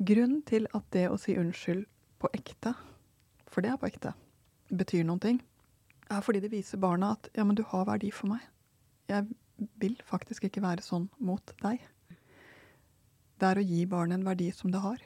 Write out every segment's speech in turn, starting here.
Grunnen til at det å si unnskyld på ekte, for det er på ekte, betyr noen ting, er fordi det viser barna at ja, men du har verdi for meg. Jeg vil faktisk ikke være sånn mot deg. Det er å gi barnet en verdi som det har.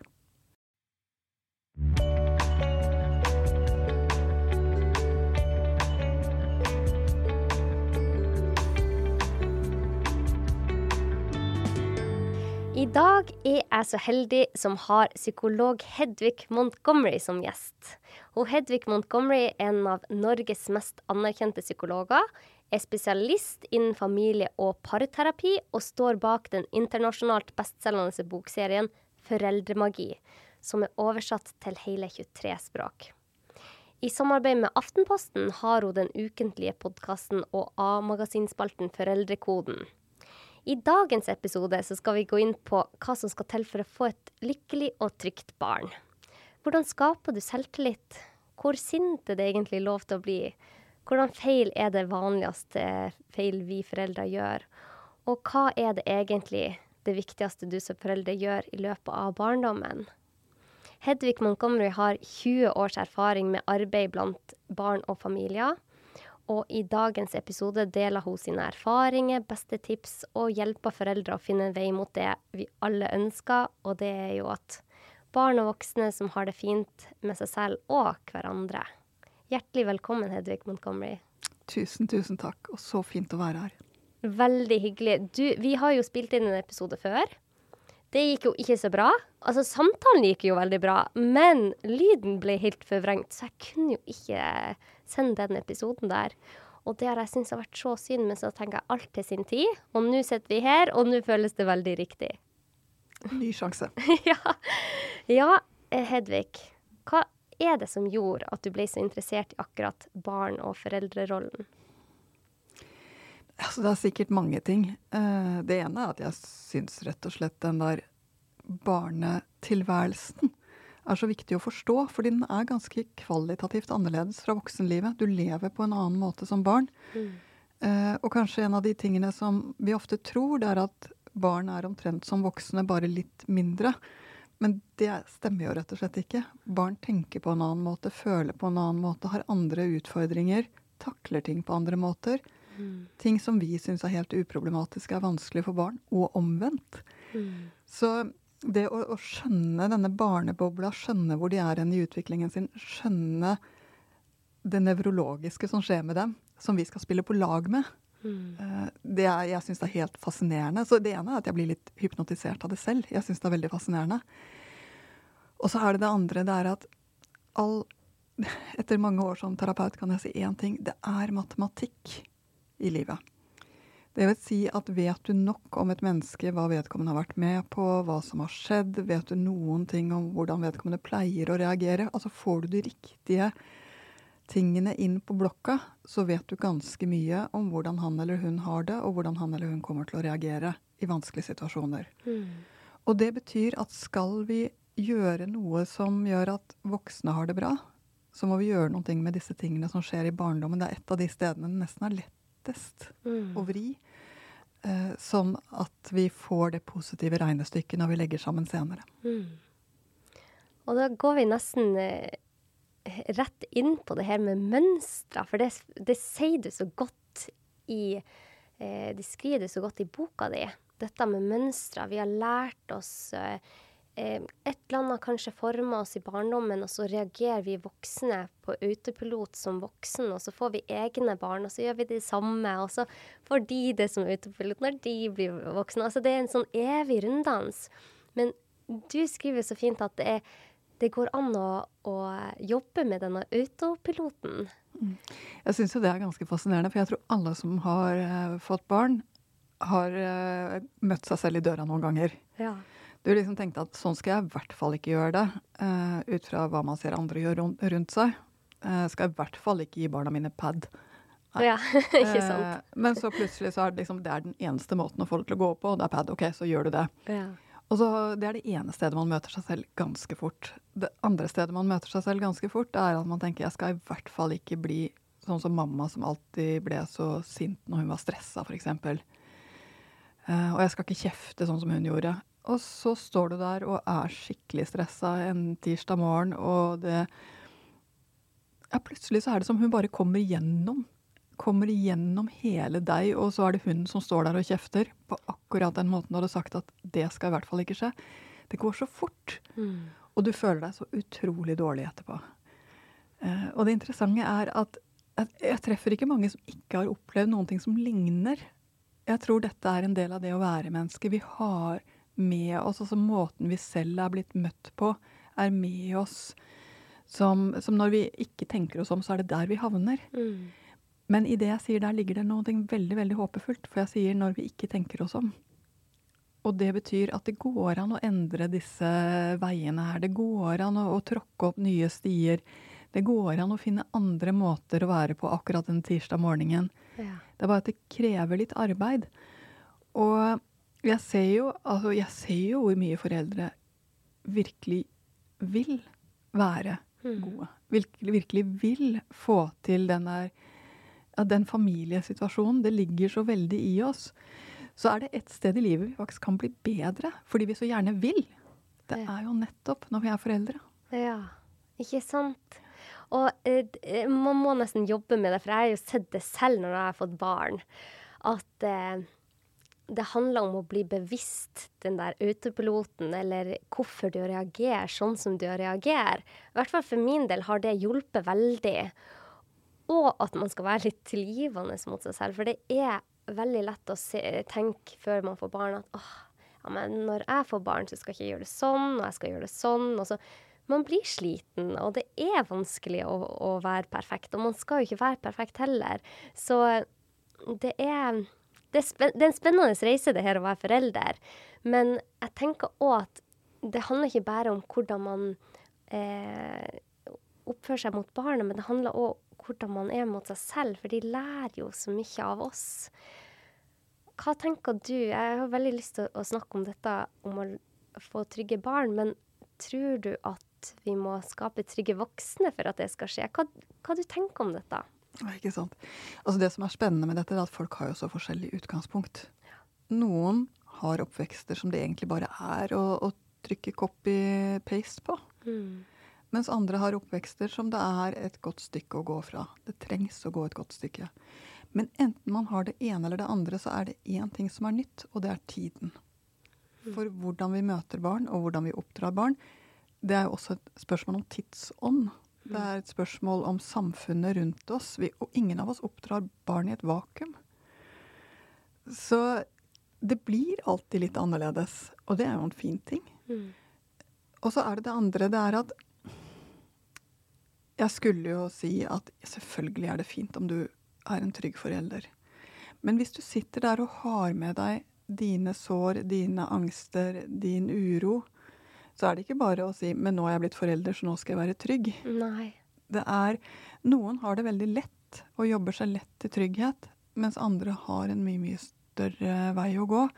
I dag er jeg så heldig som har psykolog Hedvig Montgomery som gjest. Og Hedvig Montgomery er en av Norges mest anerkjente psykologer, er spesialist innen familie- og parterapi og står bak den internasjonalt bestselgende bokserien Foreldremagi, som er oversatt til hele 23 språk. I samarbeid med Aftenposten har hun den ukentlige podkasten og A-magasinspalten Foreldrekoden. I dagens episode skal vi gå inn på hva som skal til for å få et lykkelig og trygt barn. Hvordan skaper du selvtillit? Hvor sint er det egentlig lov til å bli? Hvordan feil er det vanligste feil vi foreldre gjør? Og hva er det egentlig det viktigste du som foreldre gjør i løpet av barndommen? Hedvig Montgomery har 20 års erfaring med arbeid blant barn og familier. Og i dagens episode deler hun sine erfaringer, beste tips og hjelper foreldre å finne en vei mot det vi alle ønsker, og det er jo at barn og voksne som har det fint med seg selv og hverandre. Hjertelig velkommen, Hedvig Montgomery. Tusen, tusen takk, og så fint å være her. Veldig hyggelig. Du, vi har jo spilt inn en episode før. Det gikk jo ikke så bra. Altså, samtalen gikk jo veldig bra, men lyden ble helt forvrengt, så jeg kunne jo ikke sende den episoden der. Og det har jeg syntes har vært så synd, men så tenker jeg alt til sin tid. Og nå sitter vi her, og nå føles det veldig riktig. Ny sjanse. ja. ja, Hedvig. Hva er det som gjorde at du ble så interessert i akkurat barn- og foreldrerollen? Altså, det er sikkert mange ting. Eh, det ene er at jeg syns rett og slett den der barnetilværelsen er så viktig å forstå, fordi den er ganske kvalitativt annerledes fra voksenlivet. Du lever på en annen måte som barn. Mm. Eh, og kanskje en av de tingene som vi ofte tror, det er at barn er omtrent som voksne, bare litt mindre. Men det stemmer jo rett og slett ikke. Barn tenker på en annen måte, føler på en annen måte, har andre utfordringer, takler ting på andre måter. Mm. Ting som vi syns er helt uproblematiske, er vanskelig for barn, og omvendt. Mm. Så det å, å, skjønne denne barnebobla, skjønne hvor de er hen i utviklingen sin, skjønne det nevrologiske som skjer med dem, som vi skal spille på lag med, mm. det er, jeg syns det er helt fascinerende. Så det ene er at jeg blir litt hypnotisert av det selv. Jeg syns det er veldig fascinerende. Og så er det det andre, det er at all Etter mange år som terapeut kan jeg si én ting. Det er matematikk i livet. Det vil si at vet du nok om et menneske, hva vedkommende har vært med på, hva som har skjedd, vet du noen ting om hvordan vedkommende pleier å reagere, altså får du de riktige tingene inn på blokka, så vet du ganske mye om hvordan han eller hun har det, og hvordan han eller hun kommer til å reagere i vanskelige situasjoner. Mm. Og det betyr at skal vi gjøre noe som gjør at voksne har det bra, så må vi gjøre noe med disse tingene som skjer i barndommen. Det er et av de stedene det nesten er lett lettest mm. å vri. Eh, sånn at vi får det positive regnestykket når vi legger sammen senere. Mm. Og da går vi nesten eh, rett inn på det her med mønstre, for det, det sier du så godt i eh, Det skriver du så godt i boka di. Dette med mønstre. Vi har lært oss eh, eh, et eller annet kanskje former oss i barndommen, og så reagerer vi voksne på autopilot som voksen, og så får vi egne barn, og så gjør vi det samme, og så får de det som autopilot når de blir voksne. Altså det er en sånn evig runddans. Men du skriver så fint at det, er, det går an å, å, jobbe med denne autopiloten. Mm. Jeg syns jo det er ganske fascinerende, for jeg tror alle som har uh, fått barn, har uh, møtt seg selv i døra noen ganger. Ja. Du liksom tenkte at sånn skal jeg i hvert fall ikke gjøre det, uh, ut fra hva man ser andre gjøre rundt, rundt seg. Uh, skal jeg i hvert fall ikke gi barna mine pad. Nei. Ja, ikke sant. Uh, men så plutselig så er det liksom, det er den eneste måten å få det til å gå på, og det er pad. Ok, så gjør du det. Ja. Og så Det er det ene stedet man møter seg selv ganske fort. Det andre stedet man møter seg selv ganske fort, det er at man tenker jeg skal i hvert fall ikke bli sånn som mamma som alltid ble så sint når hun var stressa, f.eks. Uh, og jeg skal ikke kjefte sånn som hun gjorde. Og så står du der og er skikkelig stressa en tirsdag morgen, og det Ja, plutselig så er det som hun bare kommer gjennom. Kommer gjennom hele deg, og så er det hun som står der og kjefter på akkurat den måten du hadde sagt at det skal i hvert fall ikke skje. Det går så fort. Mm. Og du føler deg så utrolig dårlig etterpå. Eh, og det interessante er at jeg, treffer ikke mange som ikke har opplevd noen ting som ligner. Jeg tror dette er en del av det å være menneske. Vi har med oss, altså måten vi selv er blitt møtt på, er med oss. Som, som når vi ikke tenker oss om, så er det der vi havner. Mm. Men i det jeg sier der, ligger det noe veldig veldig håpefullt. For jeg sier når vi ikke tenker oss om. Og det betyr at det går an å endre disse veiene her. Det går an å, å tråkke opp nye stier. Det går an å finne andre måter å være på akkurat den tirsdag morgenen. Ja. Det er bare at det krever litt arbeid. Og jeg ser jo, altså jeg ser jo hvor mye foreldre virkelig vil være Mm. gode. Virkelig, virkelig vil få til den der ja, den familiesituasjonen. Det ligger så veldig i oss. Så er det et sted i livet vi faktisk kan bli bedre, fordi vi så gjerne vil. Det er jo nettopp når vi er foreldre. Ja, ikke sant? Og eh, man må nesten jobbe med det, for jeg har jo sett det selv når jeg har fått barn. At eh, det handler om å bli bevisst den der autopiloten, eller hvorfor du reagerer sånn som du reagerer. I hvert fall for min del har det hjulpet veldig. Og at man skal være litt tilgivende mot seg selv. For det er veldig lett å se, tenke før man får barn at åh, ja, men når jeg får barn, så skal jeg ikke gjøre det sånn, og jeg skal gjøre det sånn. Og så man blir sliten, og det er vanskelig å, å være perfekt. Og man skal jo ikke være perfekt heller. Så det er, det er, spen, det er en spennende reise, det her å være forelder. Men jeg tenker òg at det handler ikke bare om hvordan man eh, oppfører seg mot barnet, men det handler òg om hvordan man er mot seg selv, for de lærer jo så mye av oss. Hva tenker du? Jeg har veldig lyst til å snakke om dette om å få trygge barn, men tror du at vi må skape trygge voksne for at det skal skje? Hva, hva du tenker om dette? Ikke sant? Altså Det som er spennende med dette, er at folk har jo så forskjellig utgangspunkt. Noen har oppvekster som det egentlig bare er å, å trykke copy-paste på. Mm. Mens andre har oppvekster som det er et godt stykke å gå fra. Det trengs å gå et godt stykke. Men enten man har det ene eller det andre, så er det én ting som er nytt, og det er tiden. For hvordan vi møter barn, og hvordan vi oppdrar barn, det er jo også et spørsmål om tidsånd. Det er et spørsmål om samfunnet rundt oss. Vi, og ingen av oss oppdrar barn i et vakuum. Så det blir alltid litt annerledes, og det er jo en fin ting. Mm. Og så er det det andre, det er at jeg skulle jo si at selvfølgelig er det fint om du er en trygg forelder. Men hvis du sitter der og har med deg dine sår, dine angster, din uro, så er det ikke bare å si 'men nå er jeg blitt forelder, så nå skal jeg være trygg'. Nei. Det er Noen har det veldig lett og jobber seg lett til trygghet, mens andre har en mye, mye større vei å gå.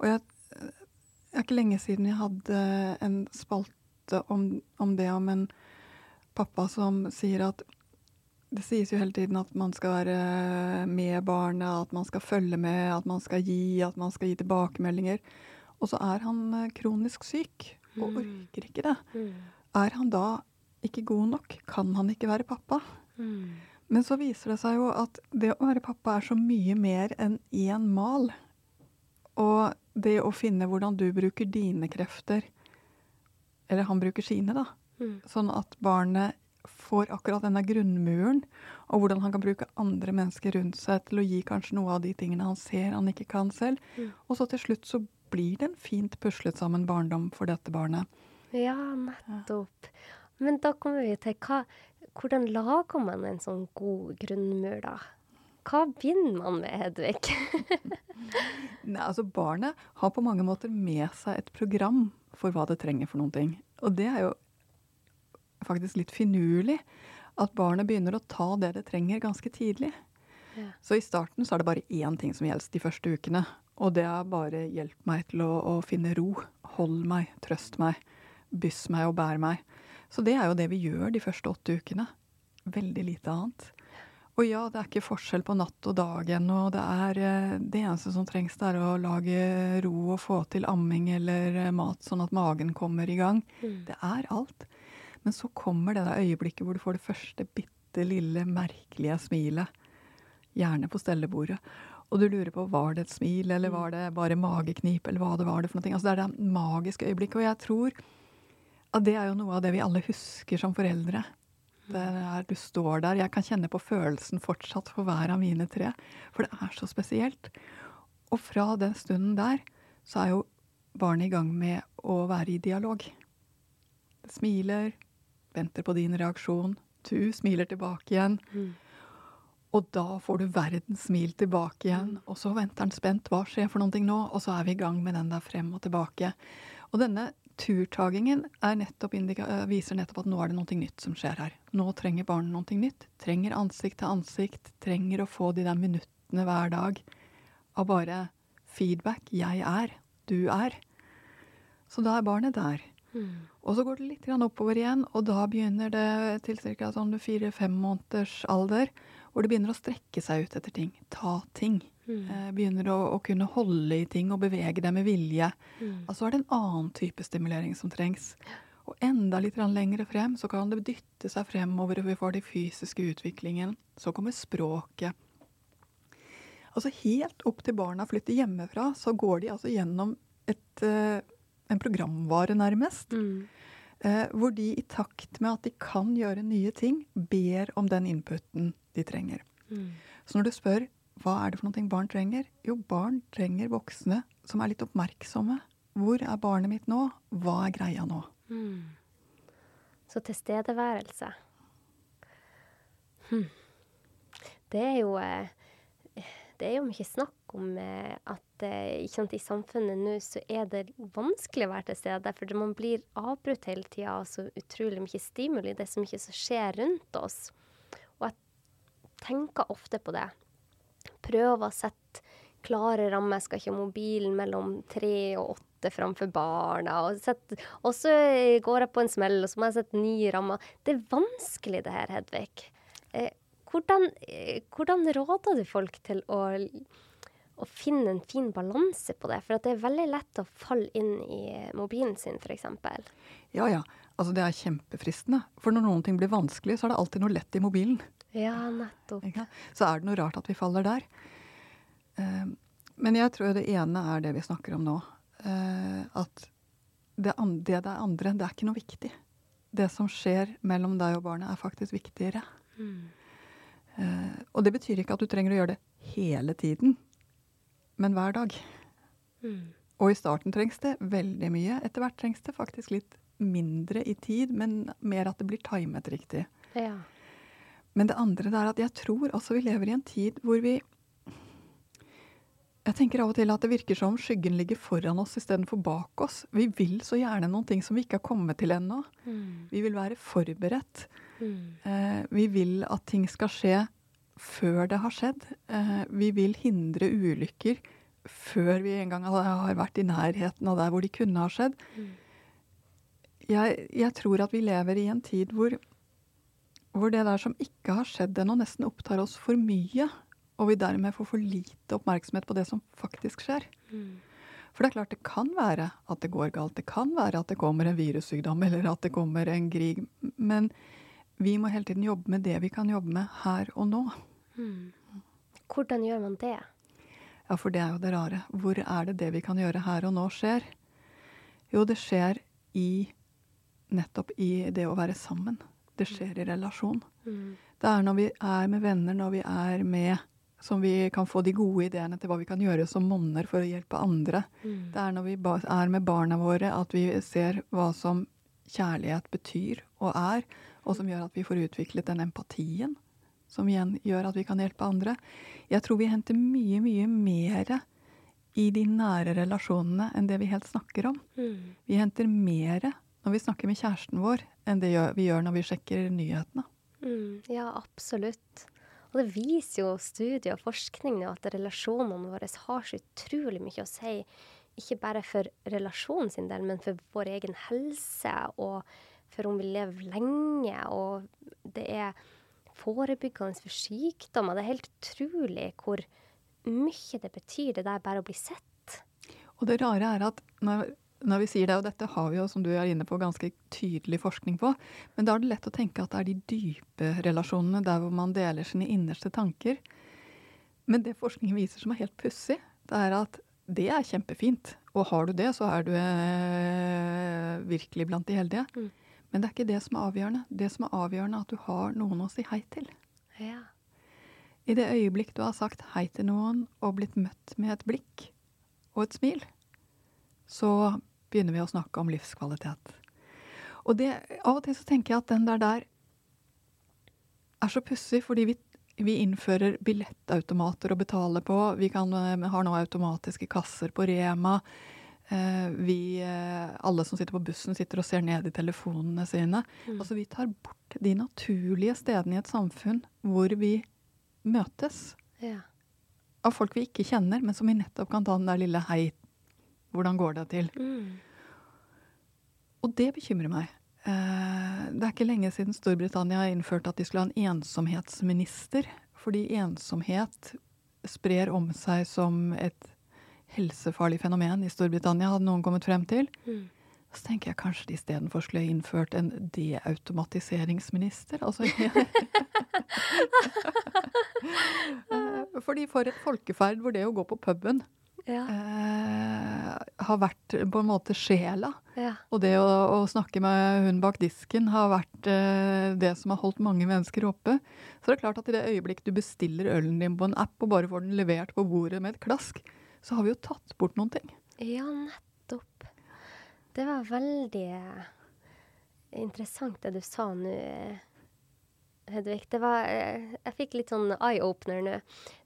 Og jeg, det er ikke lenge siden jeg hadde en spalte om, om det, om en pappa som sier at det sies jo hele tiden at man skal være med barnet, at man skal følge med, at man skal gi, at man skal gi tilbakemeldinger. Og så er han eh, kronisk syk og Mm. orker ikke det. Mm. Er han da ikke god nok? Kan han ikke være pappa? Mm. Men så viser det seg jo at det å være pappa er så mye mer enn én mal. Og det å finne hvordan du bruker dine krefter, eller han bruker sine, da, Mm. sånn at barnet får akkurat denne grunnmuren, og hvordan han kan bruke andre mennesker rundt seg til å gi kanskje noe av de tingene han ser han ikke kan selv. Mm. Og så til slutt så blir det en fint puslet sammen barndom for dette barnet. Ja, nettopp. Men da kommer vi til hva, hvordan lager man en sånn god grunnmur, da? Hva begynner man med, Hedvig? Nei, altså Barnet har på mange måter med seg et program for hva det trenger for noen ting. Og det er jo faktisk litt finurlig at barnet begynner å ta det det trenger ganske tidlig. Ja. Så i starten så er det bare én ting som gjelder de første ukene. Og det er bare hjelp meg til å, å finne ro. Hold meg, trøst meg, byss meg og bær meg. Så det er jo det vi gjør de første åtte ukene. Veldig lite annet. Og ja, det er ikke forskjell på natt og dag ennå. Det, er, eh, det eneste som trengs, det er å lage ro og få til amming eller eh, mat, sånn at magen kommer i gang. Mm. Det er alt. Men så kommer det der øyeblikket hvor du får det første bitte lille, merkelige smilet. Gjerne på stellebordet. Og du lurer på var det et smil, eller var det bare mageknip, eller hva det var det for noe. Altså, det er det magiske øyeblikket. Og jeg tror at det er jo noe av det vi alle husker som foreldre. Det er, du står der. Jeg kan kjenne på følelsen fortsatt for hver av mine tre. For det er så spesielt. Og fra den stunden der så er jo barnet i gang med å være i dialog. Det smiler, venter på din reaksjon. Du smiler tilbake igjen. Mm. Og da får du verdens smil tilbake igjen. Og så venter han spent. Hva skjer for noe nå? Og så er vi i gang med den der frem og tilbake. Og denne turtagingen nettopp viser nettopp at nå er det noe nytt som skjer her. Nå trenger barnet noe nytt. Trenger ansikt til ansikt. Trenger å få de der minuttene hver dag av bare feedback. Jeg er. Du er. Så da er barnet der. Mm. Og så går det litt oppover igjen, og da begynner det til ca. sånn fire-fem måneders alder, hvor det begynner å strekke seg ut etter ting. Ta ting. Mm. Eh, begynner å, å, kunne holde i ting og bevege deg med vilje. Mm. Altså er det en annen type stimulering som trengs. Og enda litt lenger frem så kan det dytte seg fremover, og vi får den fysiske utviklingen. Så kommer språket. Altså helt opp til barna flytter hjemmefra, så går de altså gjennom et, uh, en programvare, nærmest. Mm. Uh, hvor de i takt med at de kan gjøre nye ting, ber om den inputen de trenger. Mm. Så når du spør hva er det for noe barn trenger? Jo, barn trenger voksne som er litt oppmerksomme. Hvor er barnet mitt nå? Hva er greia nå? Mm. Så tilstedeværelse. Hm. Det er jo eh, Det er jo mye snakk om eh, at eh, sant, i samfunnet nå så er det vanskelig å være til stede, for man blir avbrutt hele tida av så utrolig mye stimuli. Det er så mye som skjer rundt oss. Og jeg tenker ofte på det Prøver å sette klare rammer. Jeg skal ikke ha mobilen mellom tre og åtte framfor barna. Og, sette, og, så går jeg på en smell, og så må jeg sette nye rammer. Det er vanskelig det her, Hedvig. Eh, hvordan, eh, hvordan, råder du folk til å, å finne en fin balanse på det? For det er veldig lett å falle inn i mobilen sin, f.eks. Ja, ja. Altså, det er kjempefristende. For når noen ting blir vanskelig, så er det alltid noe lett i mobilen. Ja, nettopp. Så er det noe rart at vi faller der. Uh, men jeg tror det ene er det vi snakker om nå. Uh, at det, det, er andre, det er ikke noe viktig. Det som skjer mellom deg og barnet, er faktisk viktigere. Mm. Uh, og det betyr ikke at du trenger å gjøre det hele tiden, men hver dag. Mm. Og i starten trengs det veldig mye. Etter hvert trengs det faktisk litt mindre i tid, men mer at det blir timet riktig. Ja. Men det andre er at jeg tror også vi lever i en tid hvor vi Jeg tenker av og til at det virker som skyggen ligger foran oss istedenfor bak oss. Vi vil så gjerne noen ting som vi ikke har kommet til ennå. Mm. Vi vil være forberedt. Mm. Eh, vi vil at ting skal skje før det har skjedd. Eh, vi vil hindre ulykker før vi en gang har vært i nærheten av der hvor de kunne ha skjedd. Mm. Jeg, jeg tror at vi lever i en tid hvor hvor det der som ikke har skjedd ennå, nesten opptar oss for mye. Og vi dermed får for lite oppmerksomhet på det som faktisk skjer. Mm. For det er klart det kan være at det går galt. Det kan være at det kommer en virussykdom eller at det kommer en krig. Men vi må hele tiden jobbe med det vi kan jobbe med her og nå. Mm. Hvordan gjør man det? Ja, for det er jo det rare. Hvor er det det vi kan gjøre her og nå, skjer? Jo, det skjer i nettopp i det å være sammen. Det skjer i relasjon. Mm. Det er når vi er med venner, når vi er med som vi kan få de gode ideene til hva vi kan gjøre som monner for å hjelpe andre. Mm. Det er når vi er med barna våre at vi ser hva som kjærlighet betyr og er, og som gjør at vi får utviklet den empatien som igjen gjør at vi kan hjelpe andre. Jeg tror vi henter mye, mye mer i de nære relasjonene enn det vi helt snakker om. Mm. Vi henter mer når vi snakker med kjæresten vår, enn det vi gjør når vi sjekker nyhetene. Mm, ja, absolutt. Og det viser jo studier og forskning at relasjonene våre har så utrolig mye å si. Ikke bare for relasjonen sin del, men for vår egen helse, og for om vi lever lenge. Og det er forebyggende for sykdommer. Det er helt utrolig hvor mye det betyr, det der bare å bli sett. Og det rare er at når, når vi sier det, og dette har vi jo, som du er inne på, ganske tydelig forskning på, men da er det lett å tenke at det er de dype relasjonene, der hvor man deler sine innerste tanker. Men det forskningen viser som er helt pussig, det er at det er kjempefint. Og har du det, så er du eh, virkelig blant de heldige. Mm. Men det er ikke det som er avgjørende. Det som er avgjørende, er at du har noen å si hei til. Ja. I det øyeblikk du har sagt hei til noen og blitt møtt med et blikk og et smil, så begynner vi å snakke om livskvalitet. Og det, av og til så tenker jeg at den der der er så pussig, fordi vi, vi, innfører billettautomater å betale på. Vi kan, eh, har nå automatiske kasser på Rema. Eh, vi, eh, alle som sitter på bussen, sitter og ser ned i telefonene sine. Mm. Altså, vi tar bort de naturlige stedene i et samfunn hvor vi møtes. Ja. Av folk vi ikke kjenner, men som vi nettopp kan ta den der lille 'hei, hvordan går det?' til. Mm. Og det bekymrer meg. Eh, det er ikke lenge siden Storbritannia innførte at de skulle ha en ensomhetsminister. Fordi ensomhet sprer om seg som et helsefarlig fenomen i Storbritannia, hadde noen kommet frem til. Mm. Så tenker jeg kanskje de istedenfor skulle innført en deautomatiseringsminister. Altså Eh, fordi for et folkeferd hvor det å gå på puben ja. eh, har vært på en måte sjela. Ja. Og det å, å, snakke med hun bak disken har vært eh, det som har holdt mange mennesker oppe. Så det er klart at i det øyeblikk du bestiller ølen din på en app og bare får den levert på bordet med et klask, så har vi jo tatt bort noen ting. Ja, nettopp. Det var veldig interessant det du sa nå. Hedvig. Det var Jeg fikk litt sånn eye-opener nå.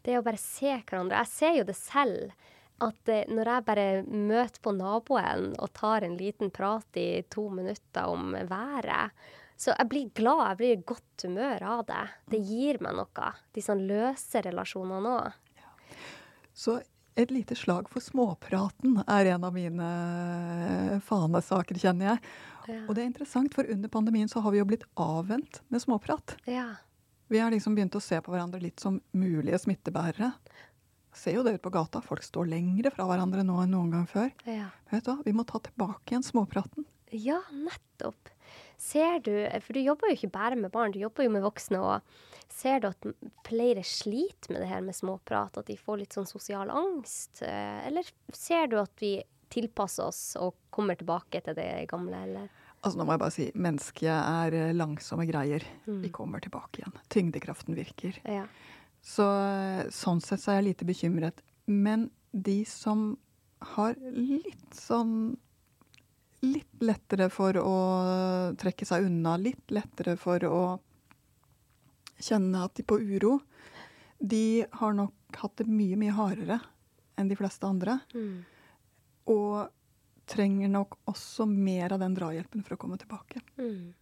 Det å bare se hverandre. Jeg ser jo det selv. At eh, når jeg bare møter på naboen og tar en liten prat i to minutter om været, så jeg blir glad, jeg blir i godt humør av det. Det gir meg noe. De sånn løse relasjonene òg. Ja. Så et lite slag for småpraten er en av mine fanesaker, kjenner jeg. Ja. Og det er interessant, for under pandemien så har vi jo blitt avvent med småprat. Ja. Vi har liksom begynt å se på hverandre litt som mulige smittebærere. Ser jo det ut på gata. Folk står lengre fra hverandre nå enn noen gang før. Ja. Vet du hva, Vi må ta tilbake igjen småpraten. Ja, nettopp. Ser du, for du jobber jo ikke bare med barn, du jobber jo med voksne òg. Ser du at flere sliter med det her med småprat, at de får litt sånn sosial angst? Eh, eller ser du at vi tilpasser oss og kommer tilbake til det gamle, eller? Altså nå må jeg bare si, Mennesket er eh, langsomme greier. Mm. Vi kommer tilbake igjen. Tyngdekraften virker. Ja. Så sånn sett så er jeg lite bekymret. Men de som har litt sånn Litt lettere for å trekke seg unna, litt lettere for å kjenne at de på uro, de har nok hatt det mye, mye hardere enn de fleste andre. Mm. Og trenger nok også mer av den drahjelpen for å komme tilbake. Mm.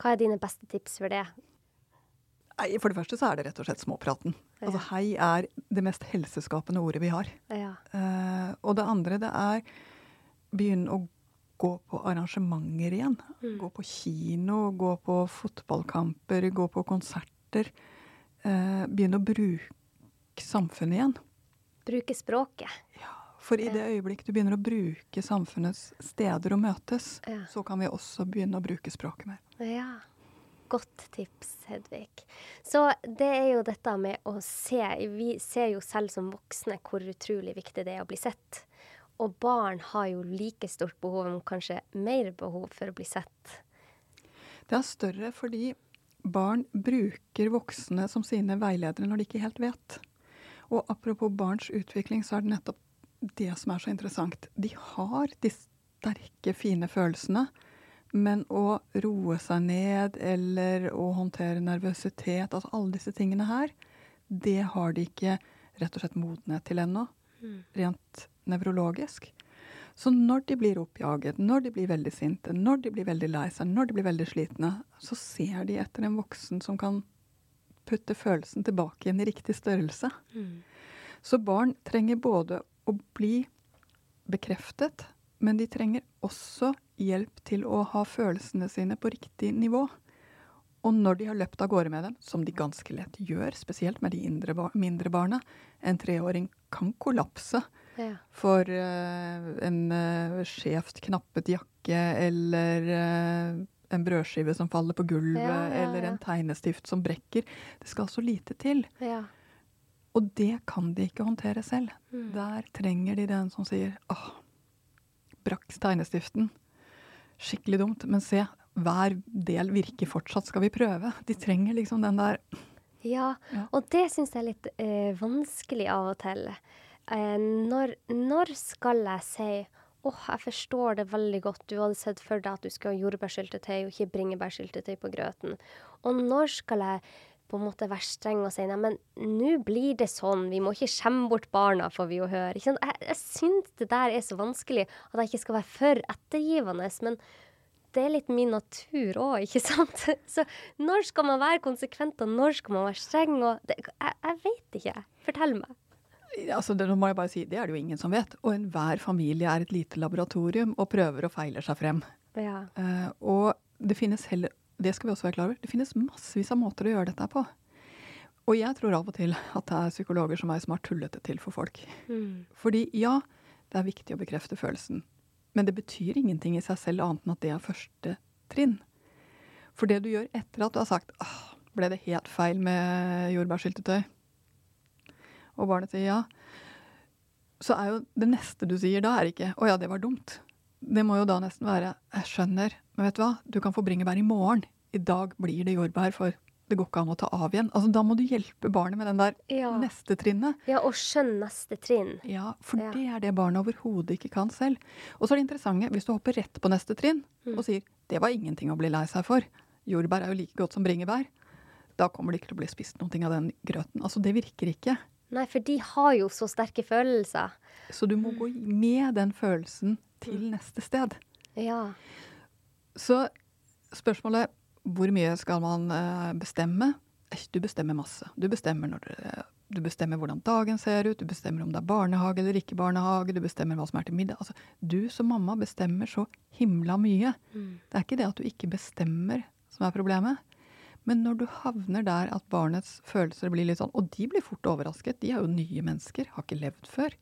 Hva er dine beste tips for det? Nei, For det første så er det rett og slett småpraten. Ja. Altså Hei er det mest helseskapende ordet vi har. Ja. Uh, og det andre det er begynn å gå på arrangementer igjen. Mm. Gå på kino, gå på fotballkamper, gå på konserter. Eh, begynne å bruke samfunnet igjen. Bruke språket. Ja. For i det øyeblikk du begynner å bruke samfunnets steder å møtes, ja. så kan vi også begynne å bruke språket mer. Ja. Godt tips, Hedvig. Så det er jo dette med å se. Vi ser jo selv som voksne hvor utrolig viktig det er å bli sett. Og barn har jo like stort behov, om kanskje mer behov, for å bli sett. Det er større fordi barn bruker voksne som sine veiledere når de ikke helt vet. Og apropos barns utvikling, så er det nettopp det som er så interessant. De har de sterke, fine følelsene. Men å roe seg ned eller å håndtere nervøsitet, altså alle disse tingene her, det har de ikke rett og slett modenhet til ennå. Mm. Rent nevrologisk. Så når de blir oppjaget, når de blir veldig sinte, når de blir veldig lei seg, når de blir veldig slitne, så ser de etter en voksen som kan putte følelsen tilbake igjen i riktig størrelse. Mm. Så barn trenger både å bli bekreftet, men de trenger også hjelp til å ha følelsene sine på riktig nivå. Og når de har løpt av gårde med dem, som de ganske lett gjør, spesielt med de indre, mindre barna En treåring kan kollapse Ja. for uh, en uh, skjevt knappet jakke eller uh, en brødskive som faller på gulvet, Ja, ja, eller en tegnestift som brekker. Det skal så lite til. Ja. Og det kan de ikke håndtere selv. Mm. Der trenger de den som sier åh, brakk tegnestiften. Skikkelig dumt. Men se, hver del virker fortsatt. Skal vi prøve? De trenger liksom den der Ja, Ja. og det syns jeg er litt eh, vanskelig av og til. Eh, når, når skal jeg si åh, jeg forstår det veldig godt, du hadde sett for deg at du skulle ha jordbærsyltetøy og ikke bringebærsyltetøy på grøten. Og når skal jeg på en måte være streng og si nei, men nå blir det sånn, vi må ikke skjemme bort barna, får vi jo høre. Jeg, jeg syns det der er så vanskelig at jeg ikke skal være for ettergivende. men det er litt min natur òg, ikke sant? Så når skal man være konsekvent, og når skal man være streng? Og det, jeg, jeg vet ikke. Fortell meg. Altså, det, nå må jeg bare si, det er det jo ingen som vet. Og enhver familie er et lite laboratorium og prøver og feiler seg frem. Ja. Uh, og det finnes heller Det skal vi også være klar over. Det finnes massevis av måter å gjøre dette på. Og jeg tror av og til at det er psykologer som er som har tullet det til for folk. Mm. Fordi ja, det er viktig å bekrefte følelsen. Men det betyr ingenting i seg selv annet enn at det er første trinn. For det du gjør etter at du har sagt åh, ble det helt feil med jordbærsyltetøy, og barnet sier ja, så er jo det neste du sier da, er ikke å ja, det var dumt. Det må jo da nesten være jeg skjønner, men vet du hva, du kan få bringebær i morgen. I dag blir det jordbær, for det går ikke an å ta av igjen. Altså, Da må du hjelpe barnet med den der Ja. neste trinnet. ja, og skjønn neste trinn. Ja, for Ja. det er det barnet overhodet ikke kan selv. Og så er det interessante, hvis du hopper rett på neste trinn Mm. og sier det var ingenting å bli lei seg for, jordbær er jo like godt som bringebær, da kommer det ikke til å bli spist noe av den grøten. Altså, det virker ikke. Nei, for de har jo så sterke følelser. Så du må gå med den følelsen til neste sted. Ja. Så spørsmålet hvor mye skal man eh, bestemme? Eh, Du bestemmer masse. Du bestemmer, når, eh, du bestemmer hvordan dagen ser ut, du bestemmer om det er barnehage eller ikke barnehage, du bestemmer hva som er til middag. Altså, du som mamma bestemmer så himla mye. Mm. Det er ikke det at du ikke bestemmer som er problemet. Men når du havner der at barnets følelser blir litt sånn Og de blir fort overrasket. De er jo nye mennesker, har ikke levd før.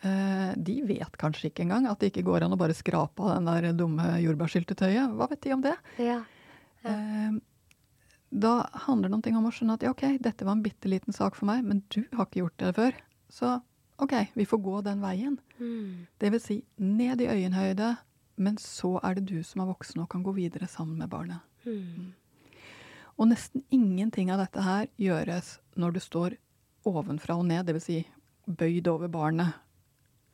Eh, de vet kanskje ikke engang at det ikke går an å bare skrape av den der dumme jordbærsyltetøyet. Hva vet de om det? Ja. ja. da handler det om å skjønne at ja, ok, dette var en bitte liten sak for meg, men du har ikke gjort det før. Så ok, vi får gå den veien. Mm. Det vil si ned i øyenhøyde, men så er det du som er voksen og kan gå videre sammen med barnet. Mm. Og nesten ingenting av dette her gjøres når du står ovenfra og ned, dvs. Si bøyd over barnet.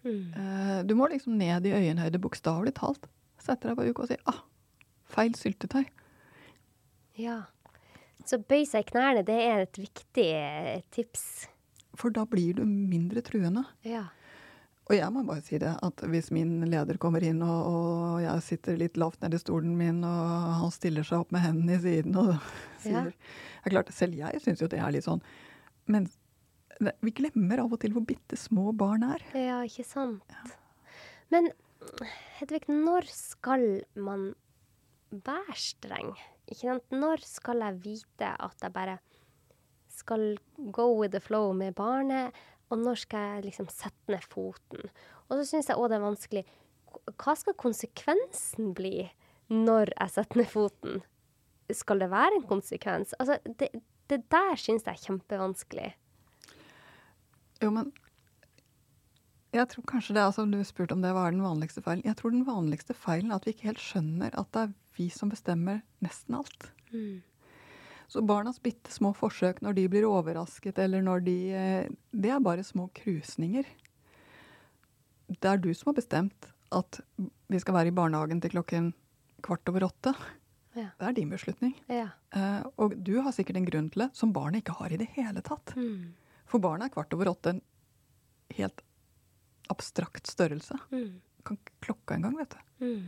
Mm. Eh, Du må liksom ned i øyenhøyde, bokstavelig talt. Sette deg på uka og si ah, feil syltetøy. Ja. Så bøy seg i knærne, det er et viktig eh, tips. For da blir du mindre truende. Ja. Og jeg må bare si det, at hvis min leder kommer inn, og, og jeg sitter litt lavt nede i stolen min, og han stiller seg opp med hendene i siden og sier Ja. Det er klart, selv jeg syns jo det er litt sånn. Men vi glemmer av og til hvor bitte små barn er. Ja, ikke sant. Men Hedvig, når skal man være streng? Ikke sant? Når skal jeg vite at jeg bare skal go with the flow med barnet, og når skal jeg liksom sette ned foten? Og så syns jeg òg det er vanskelig Hva skal konsekvensen bli når jeg setter ned foten? Skal det være en konsekvens? Altså, det, det der syns jeg er kjempevanskelig. Jo, men jeg tror kanskje det, altså Du spurte om det var den vanligste feilen. Jeg tror den vanligste feilen er at vi ikke helt skjønner at det er vi som bestemmer nesten alt. Mm. Så barnas bitte små forsøk når de blir overrasket, eller når de eh, Det er bare små krusninger. Det er du som har bestemt at vi skal være i barnehagen til klokken kvart over åtte. Ja. Det er din beslutning. Ja. Eh, og du har sikkert en grunn til det som barnet ikke har i det hele tatt. Mm. For barnet er kvart over åtte en helt abstrakt størrelse. Mm. Kan ikke klokka engang, vet du. Mm.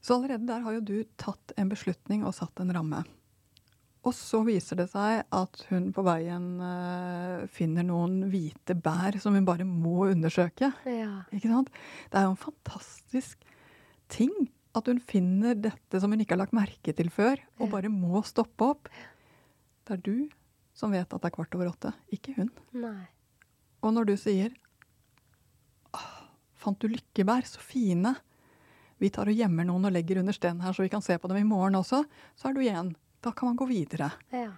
Så allerede der har jo du tatt en beslutning og satt en ramme. Og så viser det seg at hun på veien uh, finner noen hvite bær som hun bare må undersøke. Ja. Ikke sant? Det er jo en fantastisk ting at hun finner dette som hun ikke har lagt merke til før, og Ja. bare må stoppe opp. Det er du som vet at det er kvart over åtte, ikke hun. Nei. Og når du sier «Åh, Fant du lykkebær? Så fine. Vi tar og gjemmer noen og legger under stenen her så vi kan se på dem i morgen også. Så er du igjen. Da kan man gå videre. Ja.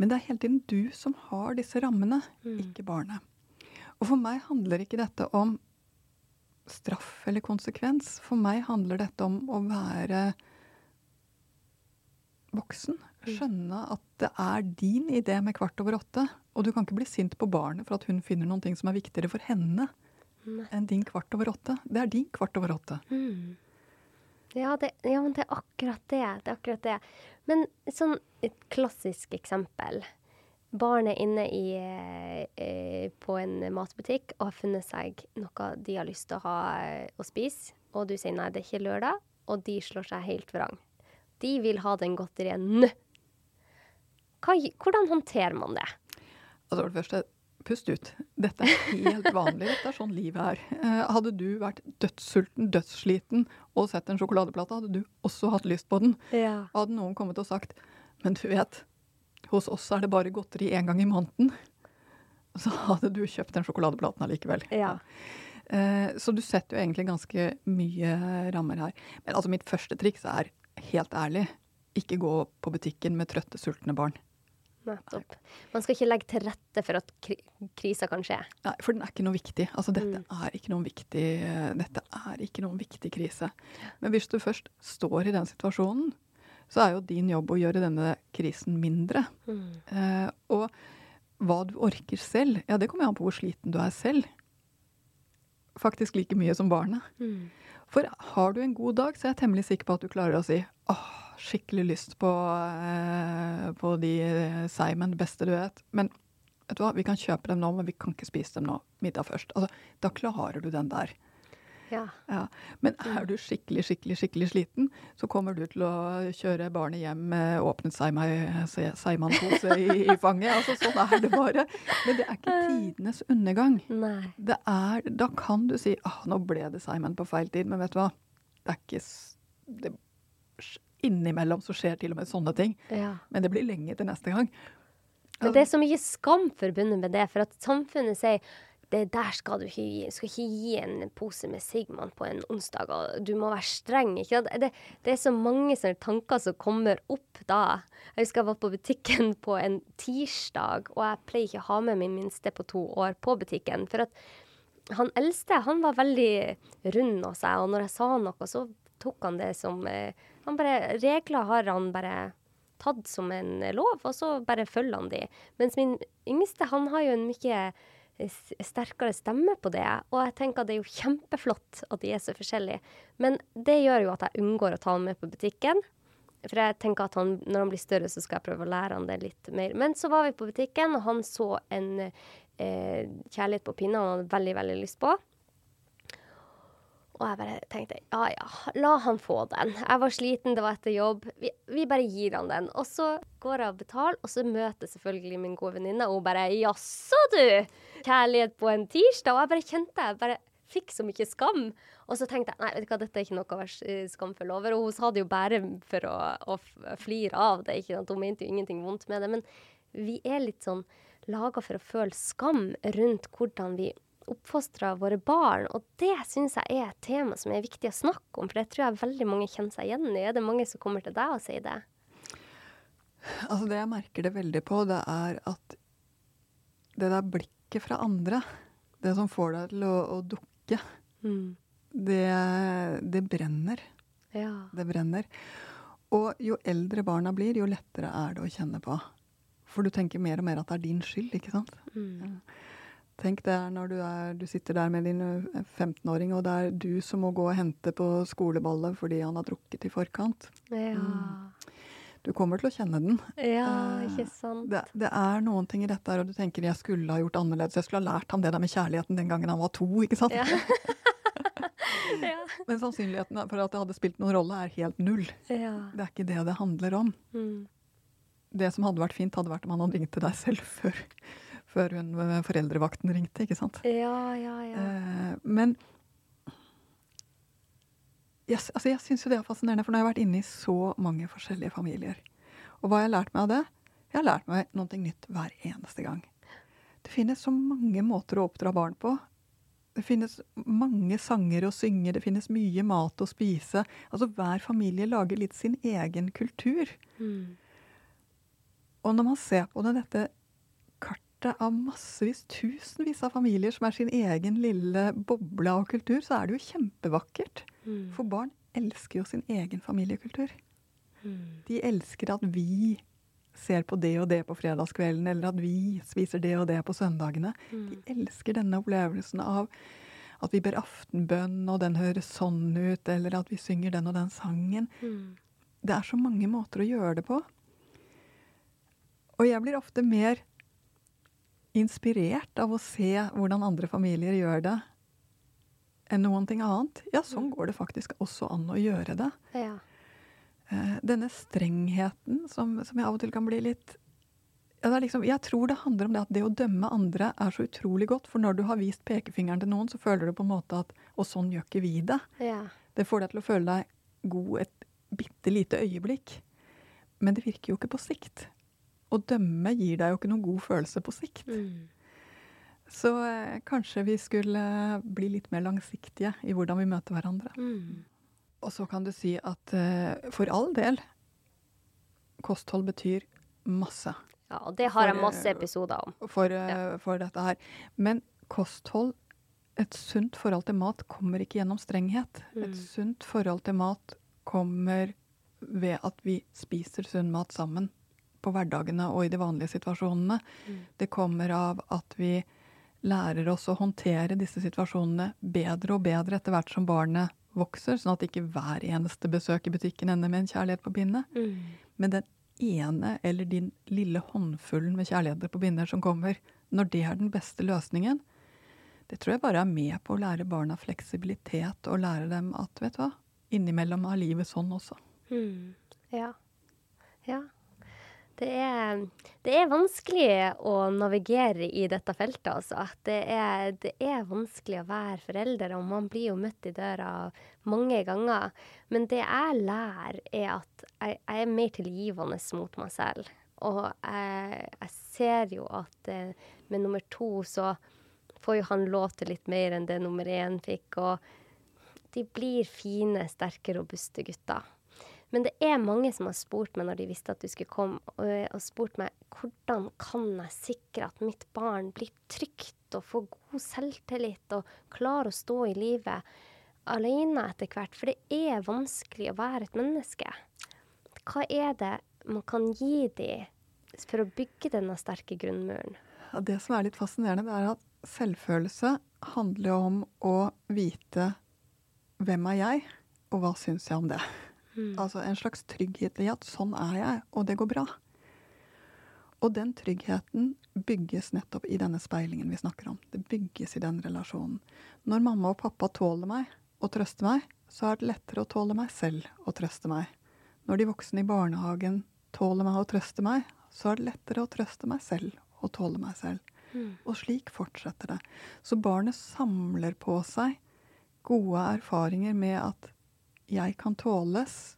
Men det er hele tiden du som har disse rammene, Mm. ikke barnet. Og for meg handler ikke dette om straff eller konsekvens. For meg handler dette om å være voksen. Mm. Skjønne at det er din idé med kvart over åtte. Og du kan ikke bli sint på barnet for at hun finner noen ting som er viktigere for henne enn din kvart over åtte. Det er din kvart over åtte. Mm. Ja, det, ja, men det er akkurat det. Det er akkurat det. Men sånn et klassisk eksempel. Barnet inne i, eh, på en matbutikk og har funnet seg noe de har lyst til å ha eh, å spise, og du sier nei, det er ikke lørdag, og de slår seg helt vrang. De vil ha den godterien nå. Hvordan håndterer man det? Altså for det første, pust ut. Dette er helt vanlig. Dette er sånn livet er. Eh, hadde du vært dødssulten, dødssliten og sett en sjokoladeplate, hadde du også hatt lyst på den. Ja. Hadde noen kommet og sagt Men du vet, hos oss er det bare godteri én gang i måneden. Så hadde du kjøpt den sjokoladeplaten allikevel. Ja. Eh, så du setter jo egentlig ganske mye rammer her. Men altså mitt første triks er, helt ærlig, ikke gå på butikken med trøtte, sultne barn. Nettopp. Man skal ikke legge til rette for at kri krisa kan skje. Nei, for den er ikke noe viktig. Altså, dette, Mm. er ikke noen viktig, dette er ikke noen viktig krise. Men hvis du først står i den situasjonen, så er jo din jobb å gjøre denne krisen mindre. Mm. Eh, og hva du orker selv, ja, det kommer an på hvor sliten du er selv. Faktisk like mye som barnet. Mm. For har du en god dag, så er jeg temmelig sikker på at du klarer å si åh, skikkelig lyst på, eh, på de seimen, det beste du vet. Men vet du hva, vi kan kjøpe dem nå, men vi kan ikke spise dem nå. Middag først. Altså, da klarer du den der. Ja. Ja. Men er du skikkelig, skikkelig, skikkelig sliten, så kommer du til å kjøre barnet hjem med åpnet Seiman-pose i, i fanget. Altså, sånn er det bare. Men det er ikke tidenes undergang. Er, da kan du si ah, nå ble det seigmann på feil tid, men vet du hva? Det er ikke det, Innimellom så skjer til og med sånne ting. Ja. Men det blir lenge til neste gang. Men det er så mye skam forbundet med det, for at samfunnet sier det der skal du ikke gi. Du skal ikke gi en pose med Sigmund på en onsdag, og du må være streng. Det, det er så mange sånne tanker som kommer opp da. Jeg husker jeg var på butikken på en tirsdag, og jeg pleier ikke å ha med min minste på to år på butikken. For at han eldste han var veldig rund av seg, og når jeg sa noe, så tok han det som eh, han bare, Regler har han bare tatt som en lov, og så bare følger han de. Mens min yngste, han har jo en mye sterkere stemme på det. Og jeg tenker at det er jo kjempeflott at de er så forskjellige. Men det gjør jo at jeg unngår å ta han med på butikken. For jeg tenker at han, når han blir større, så skal jeg prøve å lære han det litt mer. Men så var vi på butikken, og han så en eh, kjærlighet på pinne han hadde veldig, veldig lyst på. Og jeg bare tenkte ja ja, la han få den. Jeg var sliten, det var etter jobb. Vi, vi bare gir han den. Og så går jeg og betaler, og så møter selvfølgelig min gode venninne, og hun bare jaså du! Kjærlighet på en tirsdag? Og jeg bare kjente jeg bare fikk så mye skam. Og så tenkte jeg nei, vet du hva, dette er ikke noe å være eh, skamfull over. Og hun sa det jo bare for å, å flire av det. ikke sant? Hun mente jo ingenting vondt med det. Men vi er litt sånn laga for å føle skam rundt hvordan vi oppfostrer våre barn. Og det syns jeg er et tema som er viktig å snakke om, for det tror jeg veldig mange kjenner seg igjen i. Er det mange som kommer til deg og sier det? Altså Det jeg merker det veldig på, det er at det der blikket fra andre, det som får deg til å, å dukke, Mm. det, det brenner. Ja. Det brenner. Og jo eldre barna blir, jo lettere er det å kjenne på. For du tenker mer og mer at det er din skyld, ikke sant? Mm. Tenk det er når du, er, du sitter der med din 15-åring, og det er du som må gå og hente på skoleballet fordi han har drukket i forkant. Ja. Du kommer til å kjenne den. ja, Eh, ikke sant? Det, det er noen ting i dette her, og du tenker jeg skulle ha gjort annerledes. Jeg skulle ha lært ham det der med kjærligheten den gangen han var to, ikke sant? Ja. ja. Men sannsynligheten for at det hadde spilt noen rolle, er helt null. ja. Det er ikke det det handler om. Mm. Det som hadde vært fint, hadde vært om han hadde ringt til deg selv før, før hun, eh, foreldrevakten ringte, ikke sant? Ja, ja, ja. Eh, men jeg, altså jeg syns jo det er fascinerende, for nå har jeg vært inne i så mange forskjellige familier. Og hva har jeg lært meg av det? Jeg har lært meg noe nytt hver eneste gang. Det finnes så mange måter å oppdra barn på. Det finnes mange sanger å synge, det finnes mye mat å spise. Altså Hver familie lager litt sin egen kultur. Mm. Og når man ser på det, dette kartet av massevis, tusenvis av familier som er sin egen lille boble av kultur, så er det jo kjempevakkert. Mm. For barn elsker jo sin egen familiekultur. Mm. De elsker at vi ser på det og det på fredagskvelden, eller at vi spiser det og det på søndagene. Mm. De elsker denne opplevelsen av at vi ber aftenbønn, og den høres sånn ut, eller at vi synger den og den sangen. Mm. Det er så mange måter å gjøre det på. Og jeg blir ofte mer inspirert av å se hvordan andre familier gjør det, enn noen ting annet. Ja, sånn går det faktisk også an å gjøre det. Ja. Eh, denne strengheten som, som, jeg av og til kan bli litt ja, liksom, Jeg tror det handler om det at det å dømme andre er så utrolig godt. For når du har vist pekefingeren til noen, så føler du på en måte at Og sånn gjør ikke vi det. Ja. Det får deg til å føle deg god et bitte lite øyeblikk. Men det virker jo ikke på sikt. Å dømme gir deg jo ikke noen god følelse på sikt. Mm. Så eh, kanskje vi skulle bli litt mer langsiktige i hvordan vi møter hverandre. Mm. Og så kan du si at eh, for all del, kosthold betyr masse. Ja, og det har for, jeg masse episoder om. For, eh, ja. for, dette her. Men kosthold, et sunt forhold til mat, kommer ikke gjennom strenghet. Mm. Et sunt forhold til mat kommer ved at vi spiser sunn mat sammen på hverdagene og i de vanlige situasjonene. Mm. Det kommer av at vi lærer oss å håndtere disse situasjonene bedre og bedre etter hvert som barnet vokser, sånn at ikke hver eneste besøk i butikken ender med en kjærlighet på bindet. Mm. Men den ene eller din lille håndfullen med kjærligheter på binder som kommer, når det er den beste løsningen, det tror jeg bare er med på å lære barna fleksibilitet og lære dem at, vet du hva, innimellom er livet sånn også. Mm. Ja. Ja. Det er, det er, vanskelig å navigere i dette feltet, altså. Det er, det er, vanskelig å være forelder, og man blir jo møtt i døra mange ganger. Men det jeg lærer, er at jeg, jeg er mer tilgivende mot meg selv. Og jeg, jeg ser jo at eh, med nummer to så får jo han lov til litt mer enn det nummer én fikk. Og de blir fine, sterke, robuste gutter. Men det er mange som har spurt meg når de visste at du skulle komme, og, og spurt meg hvordan kan jeg sikre at mitt barn blir trygt og får god selvtillit og klarer å stå i livet alene etter hvert. For det er vanskelig å være et menneske. Hva er det man kan gi dem for å bygge denne sterke grunnmuren? Det som er litt fascinerende, er at selvfølelse handler om å vite hvem er jeg, og hva syns jeg om det. Mm. Altså en slags trygghet i at sånn er jeg, og det går bra. Og den tryggheten bygges nettopp i denne speilingen vi snakker om. Det bygges i den relasjonen. Når mamma og pappa tåler meg og trøster meg, så er det lettere å tåle meg selv og trøste meg. Når de voksne i barnehagen tåler meg og trøster meg, så er det lettere å trøste meg selv og tåle meg selv. Mm. Og slik fortsetter det. Så barnet samler på seg gode erfaringer med at jeg kan tåles.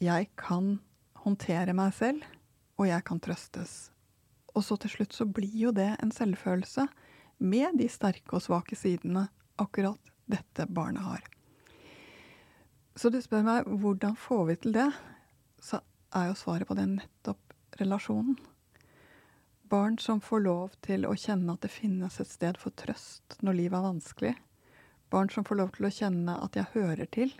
Jeg kan håndtere meg selv, og jeg kan trøstes. Og så til slutt så blir jo det en selvfølelse med de sterke og svake sidene akkurat dette barnet har. Så du spør meg hvordan får vi til det, så er jo svaret på det nettopp relasjonen. Barn som får lov til å kjenne at det finnes et sted for trøst når livet er vanskelig Barn som får lov til å kjenne at jeg hører til.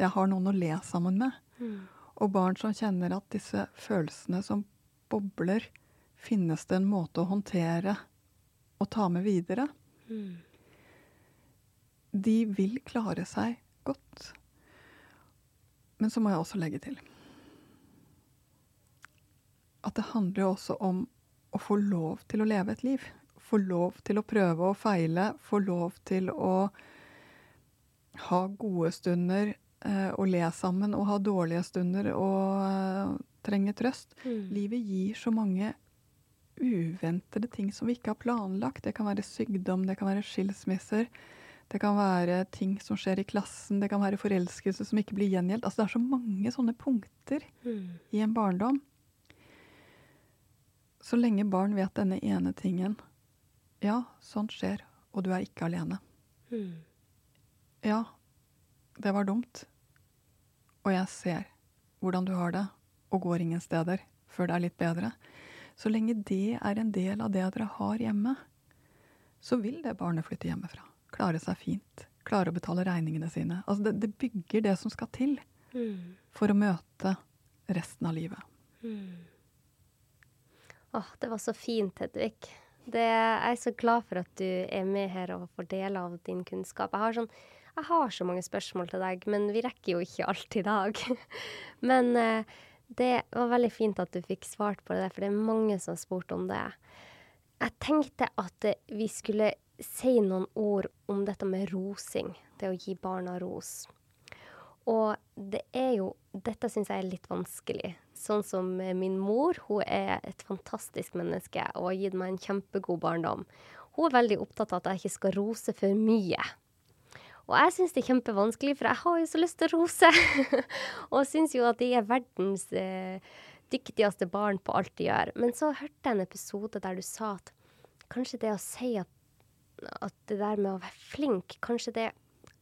Jeg har noen å le sammen med. Mm. Og barn som kjenner at disse følelsene som bobler, finnes det en måte å håndtere og ta med videre. Mm. De vil klare seg godt. Men så må jeg også legge til at det handler jo også om å få lov til å leve et liv få lov til å prøve og feile, få lov til å ha gode stunder eh, og le sammen, og ha dårlige stunder og eh, trenge trøst. Mm. Livet gir så mange uventede ting som vi ikke har planlagt. Det kan være sykdom, det kan være skilsmisser. Det kan være ting som skjer i klassen, det kan være forelskelse som ikke blir gjengjeldt. Altså, det er så mange sånne punkter Mm. i en barndom. Så lenge barn vet denne ene tingen Ja, sånt skjer, og du er ikke alene. Mm. Ja, det var dumt. Og jeg ser hvordan du har det, og går ingen steder før det er litt bedre. Så lenge det er en del av det dere har hjemme, så vil det barnet flytte hjemmefra. Klare seg fint. Klare å betale regningene sine. Altså det, det bygger det som skal til Mm. for å møte resten av livet. Mm. Åh, det var så fint, Hedvig. Det, jeg er så glad for at du er med her og får dele av din kunnskap. Jeg har, sånn, jeg har så mange spørsmål til deg, men vi rekker jo ikke alt i dag. men eh, det var veldig fint at du fikk svart på det, for det er mange som har spurt om det. Jeg tenkte at eh, vi skulle si noen ord om dette med rosing. Det å gi barna ros. Og det er jo Dette syns jeg er litt vanskelig. Sånn som min mor. Hun er et fantastisk menneske og har gitt meg en kjempegod barndom. Hun er veldig opptatt av at jeg ikke skal rose for mye. Og jeg syns det er kjempevanskelig, for jeg har jo så lyst til å rose. og syns jo at de er verdens eh, dyktigste barn på alt de gjør. Men så hørte jeg en episode der du sa at kanskje det å si at, at det der med å være flink, kanskje det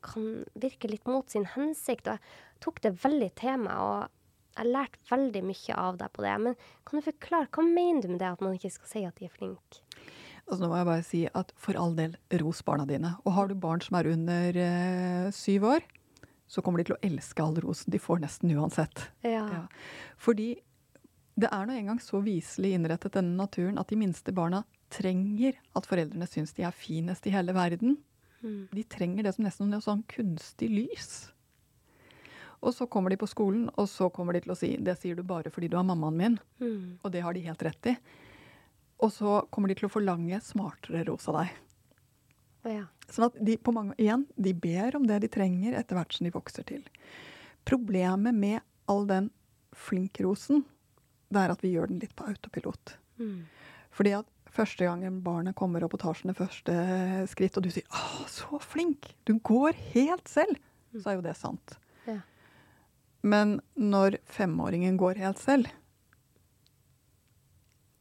kan virke litt mot sin hensikt. Og jeg tok det veldig til meg, og jeg lærte veldig mye av deg på det. Men kan du forklare, hva mener du med det at man ikke skal si at de er flinke? Altså nå må jeg bare si at for all del, ros barna dine. Og har du barn som er under eh, syv år, så kommer de til å elske all rosen de får nesten uansett. Ja. Ja. Fordi det er nå engang så viselig innrettet denne naturen at de minste barna trenger at foreldrene syns de er finest i hele verden. Mm. De trenger det som nesten noe sånn kunstig lys. Og så kommer de på skolen, og så kommer de til å si 'det sier du bare fordi du er mammaen min', Mm. og det har de helt rett i. Og så kommer de til å forlange smartere ros av deg. Ja. Sånn at de på mange, igjen, de ber om det de trenger etter hvert som de vokser til. Problemet med all den flinkrosen, det er at vi gjør den litt på autopilot. Mm. Fordi at første gangen barnet kommer opp og tar sine første skritt, og du sier 'Å, så flink! Du går helt selv', så er jo det sant. Ja. Men når femåringen går helt selv,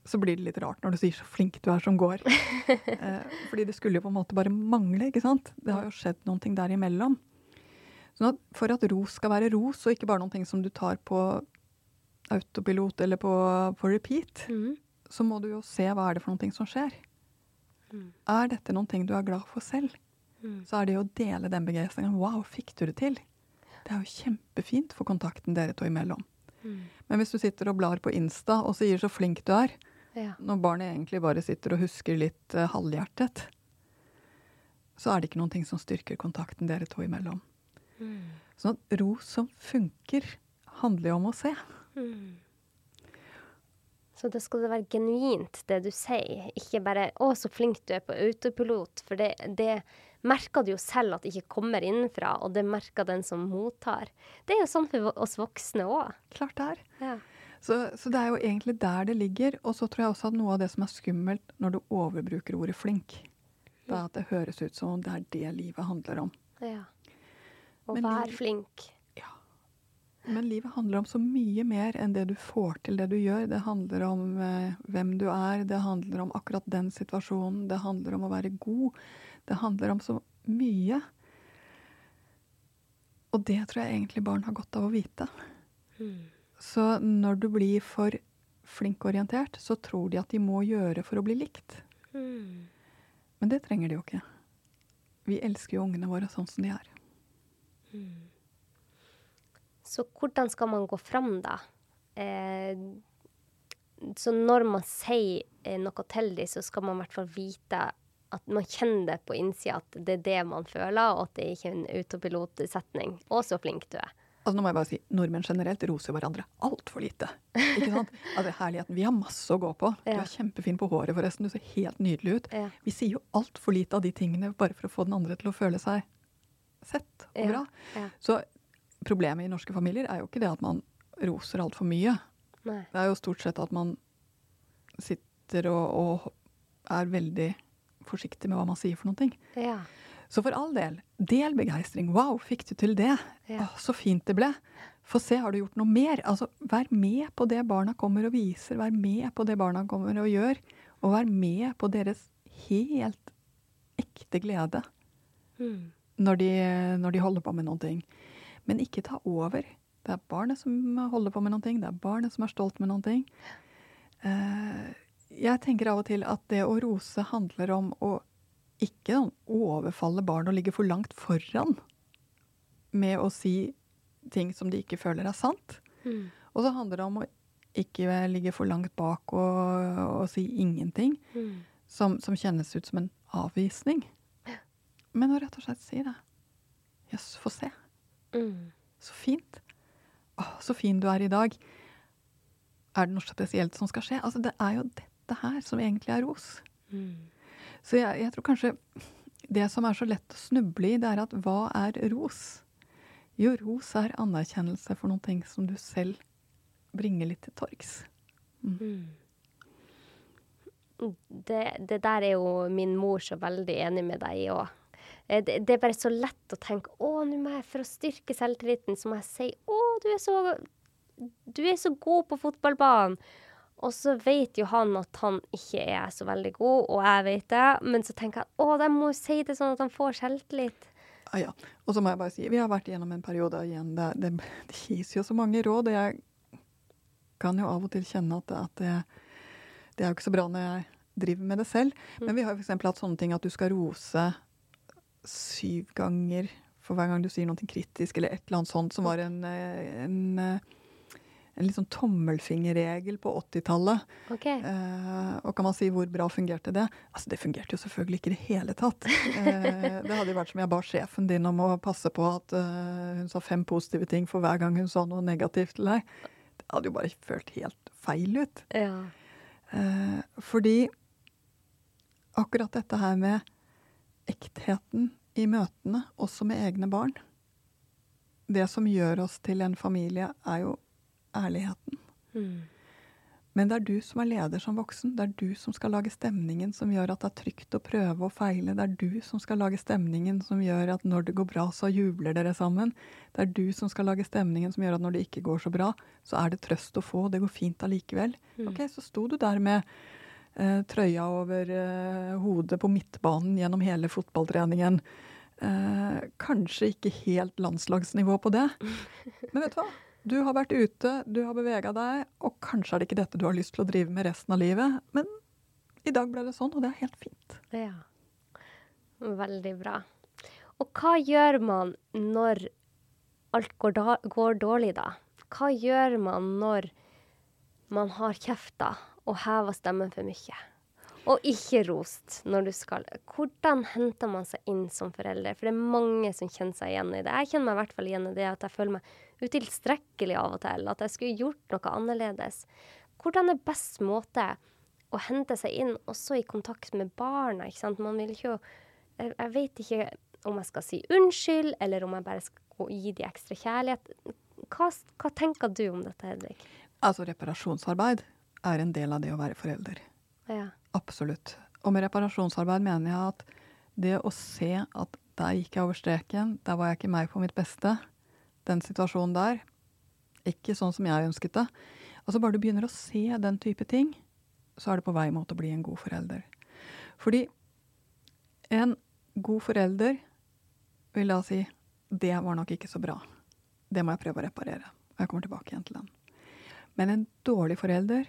så blir det litt rart når du sier 'så flink du er som går'. eh, fordi det skulle jo på en måte bare mangle, ikke sant? Det har jo skjedd noen ting der imellom. Sånn at for at ros skal være ros, og ikke bare noen ting som du tar på autopilot eller på, på repeat, Mm. så må du jo se hva er det for noen ting som skjer. Mm. Er dette noen ting du er glad for selv, Mm. så er det jo å dele den begeistringen. Wow, fikk du det til? Det er jo kjempefint for kontakten dere to imellom. Mm. Men hvis du sitter og blar på Insta og sier så flink du er, Ja. når barnet egentlig bare sitter og husker litt uh, halvhjertet, så er det ikke noen ting som styrker kontakten dere to imellom. Mm. Sånn at ro som funker, handler jo om å se. Mm. Så det skal det være genuint, det du sier. Ikke bare 'Å, så flink du er på autopilot'. For det, det merker du jo selv at det ikke kommer innenfra, og det merker den som mottar. Det er jo sånn for oss voksne òg. Klart det er. Ja. Så, så det er jo egentlig der det ligger. Og så tror jeg også at noe av det som er skummelt når du overbruker ordet flink, det er at det høres ut som om det er det livet handler om. ja. Å Men liv- flink. Men livet handler om så mye mer enn det du får til det du gjør. Det handler om eh, hvem du er, det handler om akkurat den situasjonen, det handler om å være god. Det handler om så mye. Og det tror jeg egentlig barn har godt av å vite. Mm. Så når du blir for flinkorientert, så tror de at de må gjøre for å bli likt. Mm. Men det trenger de jo ikke. Vi elsker jo ungene våre sånn som de er. Så hvordan skal man gå fram, da? Eh, så når man sier eh, noe til dem, så skal man i hvert fall vite at man kjenner det på innsida at det er det man føler, og at det ikke er en autopilotsetning. Å, så flink du er. Altså nå må jeg bare si, Nordmenn generelt roser hverandre altfor lite. Ikke sant? Altså Herligheten. Vi har masse å gå på. Du er kjempefin på håret, forresten. Du ser helt nydelig ut. Vi sier jo altfor lite av de tingene bare for å få den andre til å føle seg sett og bra. Så problemet i norske familier er jo ikke det at man roser altfor mye. Nei. Det er jo stort sett at man sitter og, og er veldig forsiktig med hva man sier for noen ting. Ja. Så for all del, del begeistring. Wow, fikk du til det? Ja. Åh, så fint det ble. Få se, har du gjort noe mer? Altså, vær med på det barna kommer og viser. Vær med på det barna kommer og gjør. Og vær med på deres helt ekte glede Mm. når de, når de holder på med noen ting. Men ikke ta over. Det er barnet som holder på med noen ting. Det er barnet som er stolt med noen ting. Eh, jeg tenker av og til at det å rose handler om å ikke overfalle barn og ligge for langt foran med å si ting som de ikke føler er sant. Mm. Og så handler det om å ikke ligge for langt bak og, og si ingenting Mm. som, som kjennes ut som en avvisning. Men å rett og slett si det. Jøss, få se. Mm. Så fint. Å, så fin du er i dag. Er det noe spesielt som skal skje? Altså, det er jo dette her som egentlig er ros. Mm. Så jeg, jeg tror kanskje det som er så lett å snuble i, det er at hva er ros? Jo, ros er anerkjennelse for noen ting som du selv bringer litt til torgs. Mm. Det, det der er jo min mor så veldig enig med deg i òg. Det, det er bare så lett å tenke å, nå må jeg for å styrke selvtilliten, så må jeg si å, du er så, du er så god på fotballbanen. Og så vet jo han at han ikke er så veldig god, og jeg vet det. Men så tenker jeg å, de må jo si det sånn at han får selvtillit. Ah, ja. Og så må jeg bare si, vi har vært gjennom en periode igjen. Det, det, det gis jo så mange råd. og Jeg kan jo av og til kjenne at, det, at det, det er jo ikke så bra når jeg driver med det selv. Men vi har f.eks. hatt sånne ting at du skal rose syv ganger for hver gang du sier noe kritisk, eller et eller annet sånt som var en, eh, en, eh, en litt sånn tommelfingerregel på 80-tallet. Okay. Eh, og kan man si hvor bra fungerte det? Altså Det fungerte jo selvfølgelig ikke i det hele tatt. Eh, det hadde jo vært som jeg ba sjefen din om å passe på at eh, hun sa fem positive ting for hver gang hun sa noe negativt til deg. Det hadde jo bare følt helt feil ut. Ja. Eh, fordi akkurat dette her med ektheten i møtene, også med egne barn Det som gjør oss til en familie, er jo ærligheten. Mm. Men det er du som er leder som voksen. Det er du som skal lage stemningen som gjør at det er trygt å prøve og feile. Det er du som skal lage stemningen som gjør at når det går bra, så jubler dere sammen. Det er du som skal lage stemningen som gjør at når det ikke går så bra, så er det trøst å få. Det går fint allikevel. Mm. Ok, Så sto du der med eh, trøya over eh, hodet på midtbanen gjennom hele fotballtreningen. Eh, kanskje ikke helt landslagsnivå på det, men vet du hva? Du har vært ute, du har bevega deg, og kanskje er det ikke dette du har lyst til å drive med resten av livet, men i dag ble det sånn, og det er helt fint. Ja. Veldig bra. Og hva gjør man når alt går, da, går dårlig, da? Hva gjør man når man har kjefta og hever stemmen for mye? Og ikke rost når du skal Hvordan henter man seg inn som forelder? For det er mange som kjenner seg igjen i det. Jeg kjenner meg i hvert fall igjen i det at jeg føler meg utilstrekkelig av og til. At jeg skulle gjort noe annerledes. Hvordan er best måte å hente seg inn også i kontakt med barna? ikke sant? Man vil ikke jeg vet ikke om jeg skal si unnskyld, eller om jeg bare skal gi de ekstra kjærlighet. Hva, hva tenker du om dette, Hedvig? Altså, reparasjonsarbeid er en del av det å være forelder. Ja. Absolutt. Og med reparasjonsarbeid mener jeg at det å se at der gikk jeg over streken, der var jeg ikke meg på mitt beste, den situasjonen der, ikke sånn som jeg ønsket det. Altså bare du begynner å se den type ting, så er det på vei mot å bli en god forelder. Fordi en god forelder vil da si det var nok ikke så bra. Det må jeg prøve å reparere. Og jeg kommer tilbake igjen til den. Men en dårlig forelder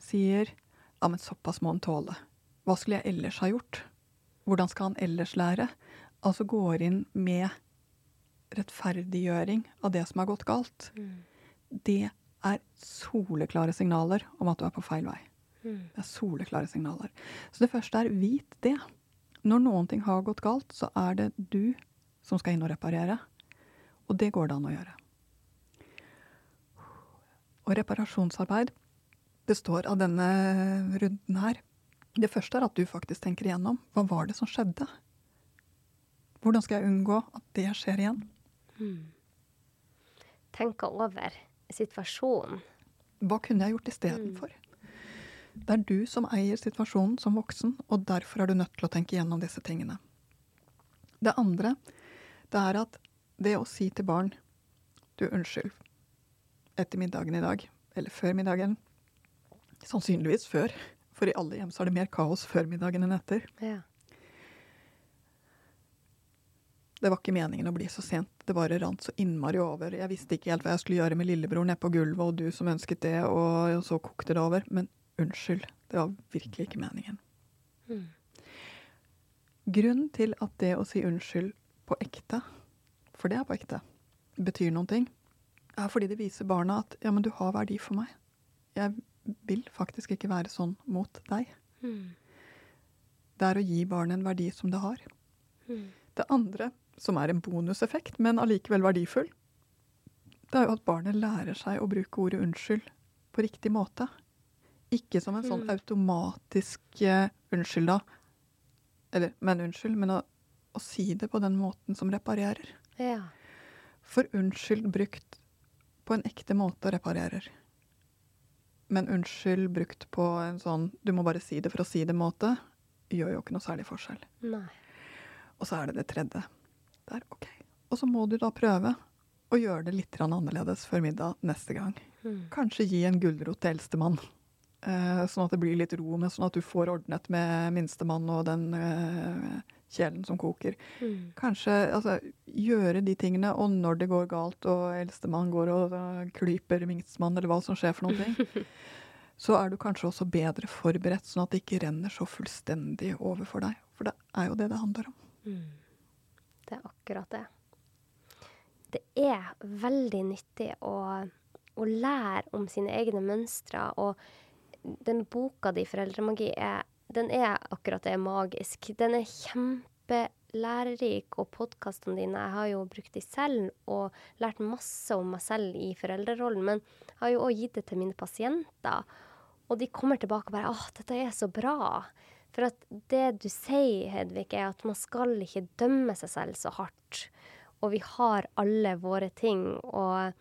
sier ja, men såpass må han tåle. Hva skulle jeg ellers ha gjort? Hvordan skal han ellers lære? Altså går inn med rettferdiggjøring av det som har gått galt. Mm. Det er soleklare signaler om at du er på feil vei. Mm. Det er soleklare signaler. Så det første er vit det. Når noen ting har gått galt, så er det du som skal inn og reparere. Og det går det an å gjøre. Og reparasjonsarbeid består av denne runden her. Det første er at du faktisk tenker igjennom hva var det som skjedde. Hvordan skal jeg unngå at det skjer igjen? Tenke over situasjonen. Hva kunne jeg gjort istedenfor? Det er du som eier situasjonen som voksen, og derfor er du nødt til å tenke igjennom disse tingene. Det andre det er at det å si til barn du, unnskyld, etter middagen i dag, eller før middagen Sannsynligvis før, for i alle hjem så er det mer kaos før middagen enn etter. Ja. Det var ikke meningen å bli så sent, det bare rant så innmari over. Jeg visste ikke helt hva jeg skulle gjøre med lillebror nede på gulvet, og du som ønsket det, og, så kokte det over. Men unnskyld, det var virkelig ikke meningen. Mm. Grunnen til at det å si unnskyld på ekte, for det er på ekte, betyr noen ting, er fordi det viser barna at ja, men du har verdi for meg. Jeg vil faktisk ikke være sånn mot deg. Mm. Det er å gi barnet en verdi som det har. Mm. Det andre, som er en bonuseffekt, men allikevel verdifull, det er jo at barnet lærer seg å bruke ordet unnskyld på riktig måte. Ikke som en sånn Mm. automatisk uh, unnskyld, da. Eller, men unnskyld, men å, å si det på den måten som reparerer. Ja. For unnskyld brukt på en ekte måte reparerer. Men unnskyld brukt på en sånn du må bare si det for å si det-måte, gjør jo ikke noe særlig forskjell. Nei. Og så er det det tredje. Det er OK. Og så må du da prøve å gjøre det litt annerledes før middag neste gang. Mm. Kanskje gi en gulrot til eldstemann. Eh, sånn at det blir litt ro med, sånn at du får ordnet med minstemann og den eh, kjelen som koker. Mm. Kanskje altså, gjøre de tingene, og når det går galt og eldstemann går og uh, klyper minstemann, eller hva som skjer for noen ting, så er du kanskje også bedre forberedt, sånn at det ikke renner så fullstendig over for deg. For det er jo det det handler om. Mm. Det er akkurat det. Det er veldig nyttig å, å lære om sine egne mønstre. Og den boka di, 'Foreldremagi', er, den er akkurat det, magisk. Den er kjempelærerik, og podkastene dine Jeg har jo brukt de selv og lært masse om meg selv i foreldrerollen, men jeg har jo òg gitt det til mine pasienter. Og de kommer tilbake og bare 'Å, dette er så bra'. For at det du sier, Hedvig, er at man skal ikke dømme seg selv så hardt. Og vi har alle våre ting, og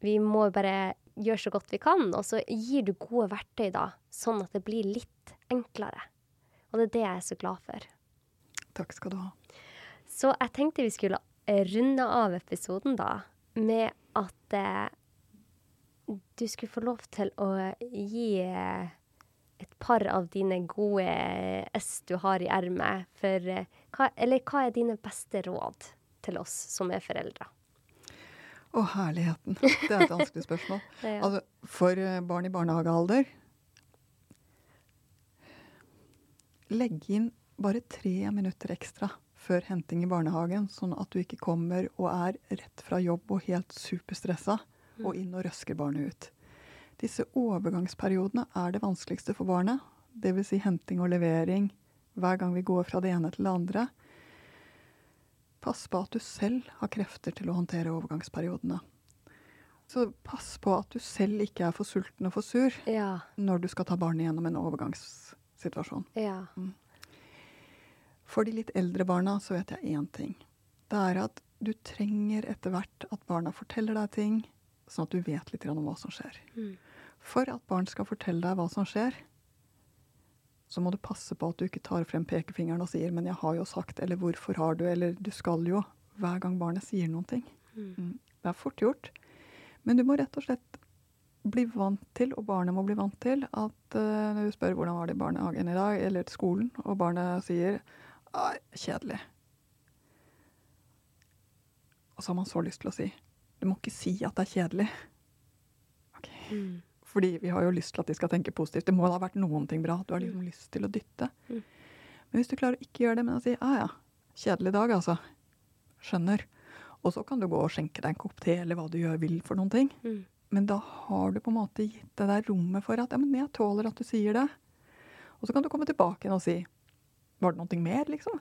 vi må bare gjøre så godt vi kan. Og så gir du gode verktøy, da, sånn at det blir litt enklere. Og det er det jeg er så glad for. Takk skal du ha. Så jeg tenkte vi skulle eh, runde av episoden da med at eh, du skulle få lov til å gi eh, et par av dine gode S du har i ermet. For eh, hva, eller hva er dine beste råd til oss som er foreldre? Å, herligheten. Det er et vanskelig spørsmål. Ja. Altså, for eh, barn i barnehagealder Legg inn bare tre minutter ekstra før henting i barnehagen, sånn at du ikke kommer og er rett fra jobb og helt superstressa og inn og røsker barnet ut. Disse overgangsperiodene er det vanskeligste for barnet. Dvs. Si henting og levering hver gang vi går fra det ene til det andre. Pass på at du selv har krefter til å håndtere overgangsperiodene. Så pass på at du selv ikke er for sulten og for sur Ja. når du skal ta barnet gjennom en overgangssituasjon. Ja. For de litt eldre barna så vet jeg én ting. Det er at du trenger etter hvert at barna forteller deg ting, sånn at du vet litt om hva som skjer. Mm. For at barn skal fortelle deg hva som skjer, så må du passe på at du ikke tar frem pekefingeren og sier 'men jeg har jo sagt', eller 'hvorfor har du', eller 'du skal jo', hver gang barnet sier noen ting. Mm. Mm. Det er fort gjort. Men du må rett og slett bli vant til, og barnet må bli vant til, at uh, når du spør hvordan var det i barnehagen i dag, eller til skolen, og barnet sier «Ai, kjedelig. Og så har man så lyst til å si du må ikke si at det er kjedelig. Ok. Mm. Fordi vi har jo lyst til at de skal tenke positivt. Det må da ha vært noen ting bra. Du har liksom lyst til å dytte. Mm. Men hvis du klarer å ikke gjøre det, men å si ja ja, kjedelig dag, altså. Skjønner. Og så kan du gå og skjenke deg en kopp te, eller hva du gjør vil for noen ting. Mm. Men da har du på en måte gitt det der rommet for at ja, men jeg tåler at du sier det. Og så kan du komme tilbake igjen og si var det noe mer, liksom?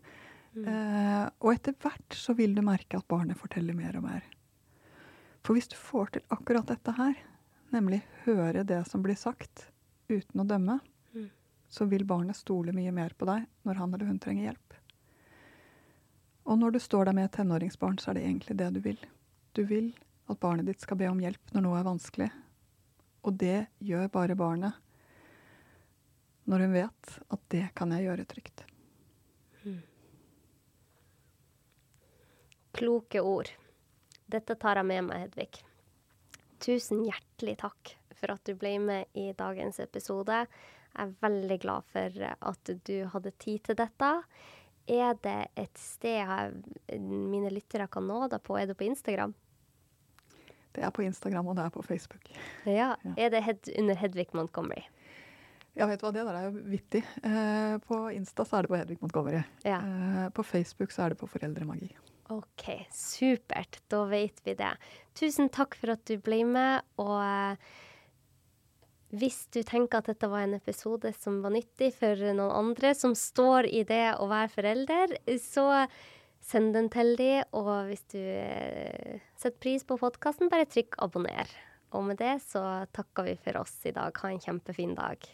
Mm. Eh, og etter hvert så vil du merke at barnet forteller mer og mer. For hvis du får til akkurat dette her, nemlig høre det som blir sagt uten å dømme, Mm. så vil barnet stole mye mer på deg når han eller hun trenger hjelp. Og når du står der med et tenåringsbarn, så er det egentlig det du vil. Du vil at barnet ditt skal be om hjelp når noe er vanskelig. Og det gjør bare barnet når hun vet at det kan jeg gjøre trygt. kloke ord. Dette tar jeg med meg, Hedvig. Tusen hjertelig takk for at du ble med i dagens episode. Jeg er veldig glad for at du hadde tid til dette. Er det et sted mine lyttere kan nå deg på? Er det på Instagram? Det er på Instagram, og det er på Facebook. Ja. Er det hed, under Hedvig Montgomery? Ja, vet du hva, det der er jo vittig. Eh, på Insta så er det på Hedvig Montgomery. Ja. Eh, på Facebook så er det på Foreldremagi. OK, supert. Da vet vi det. Tusen takk for at du ble med. Og eh, hvis du tenker at dette var en episode som var nyttig for noen andre som står i det å være forelder, så send den til dem. Og hvis du setter pris på podkasten, bare trykk abonner. Og med det så takker vi for oss i dag. Ha en kjempefin dag.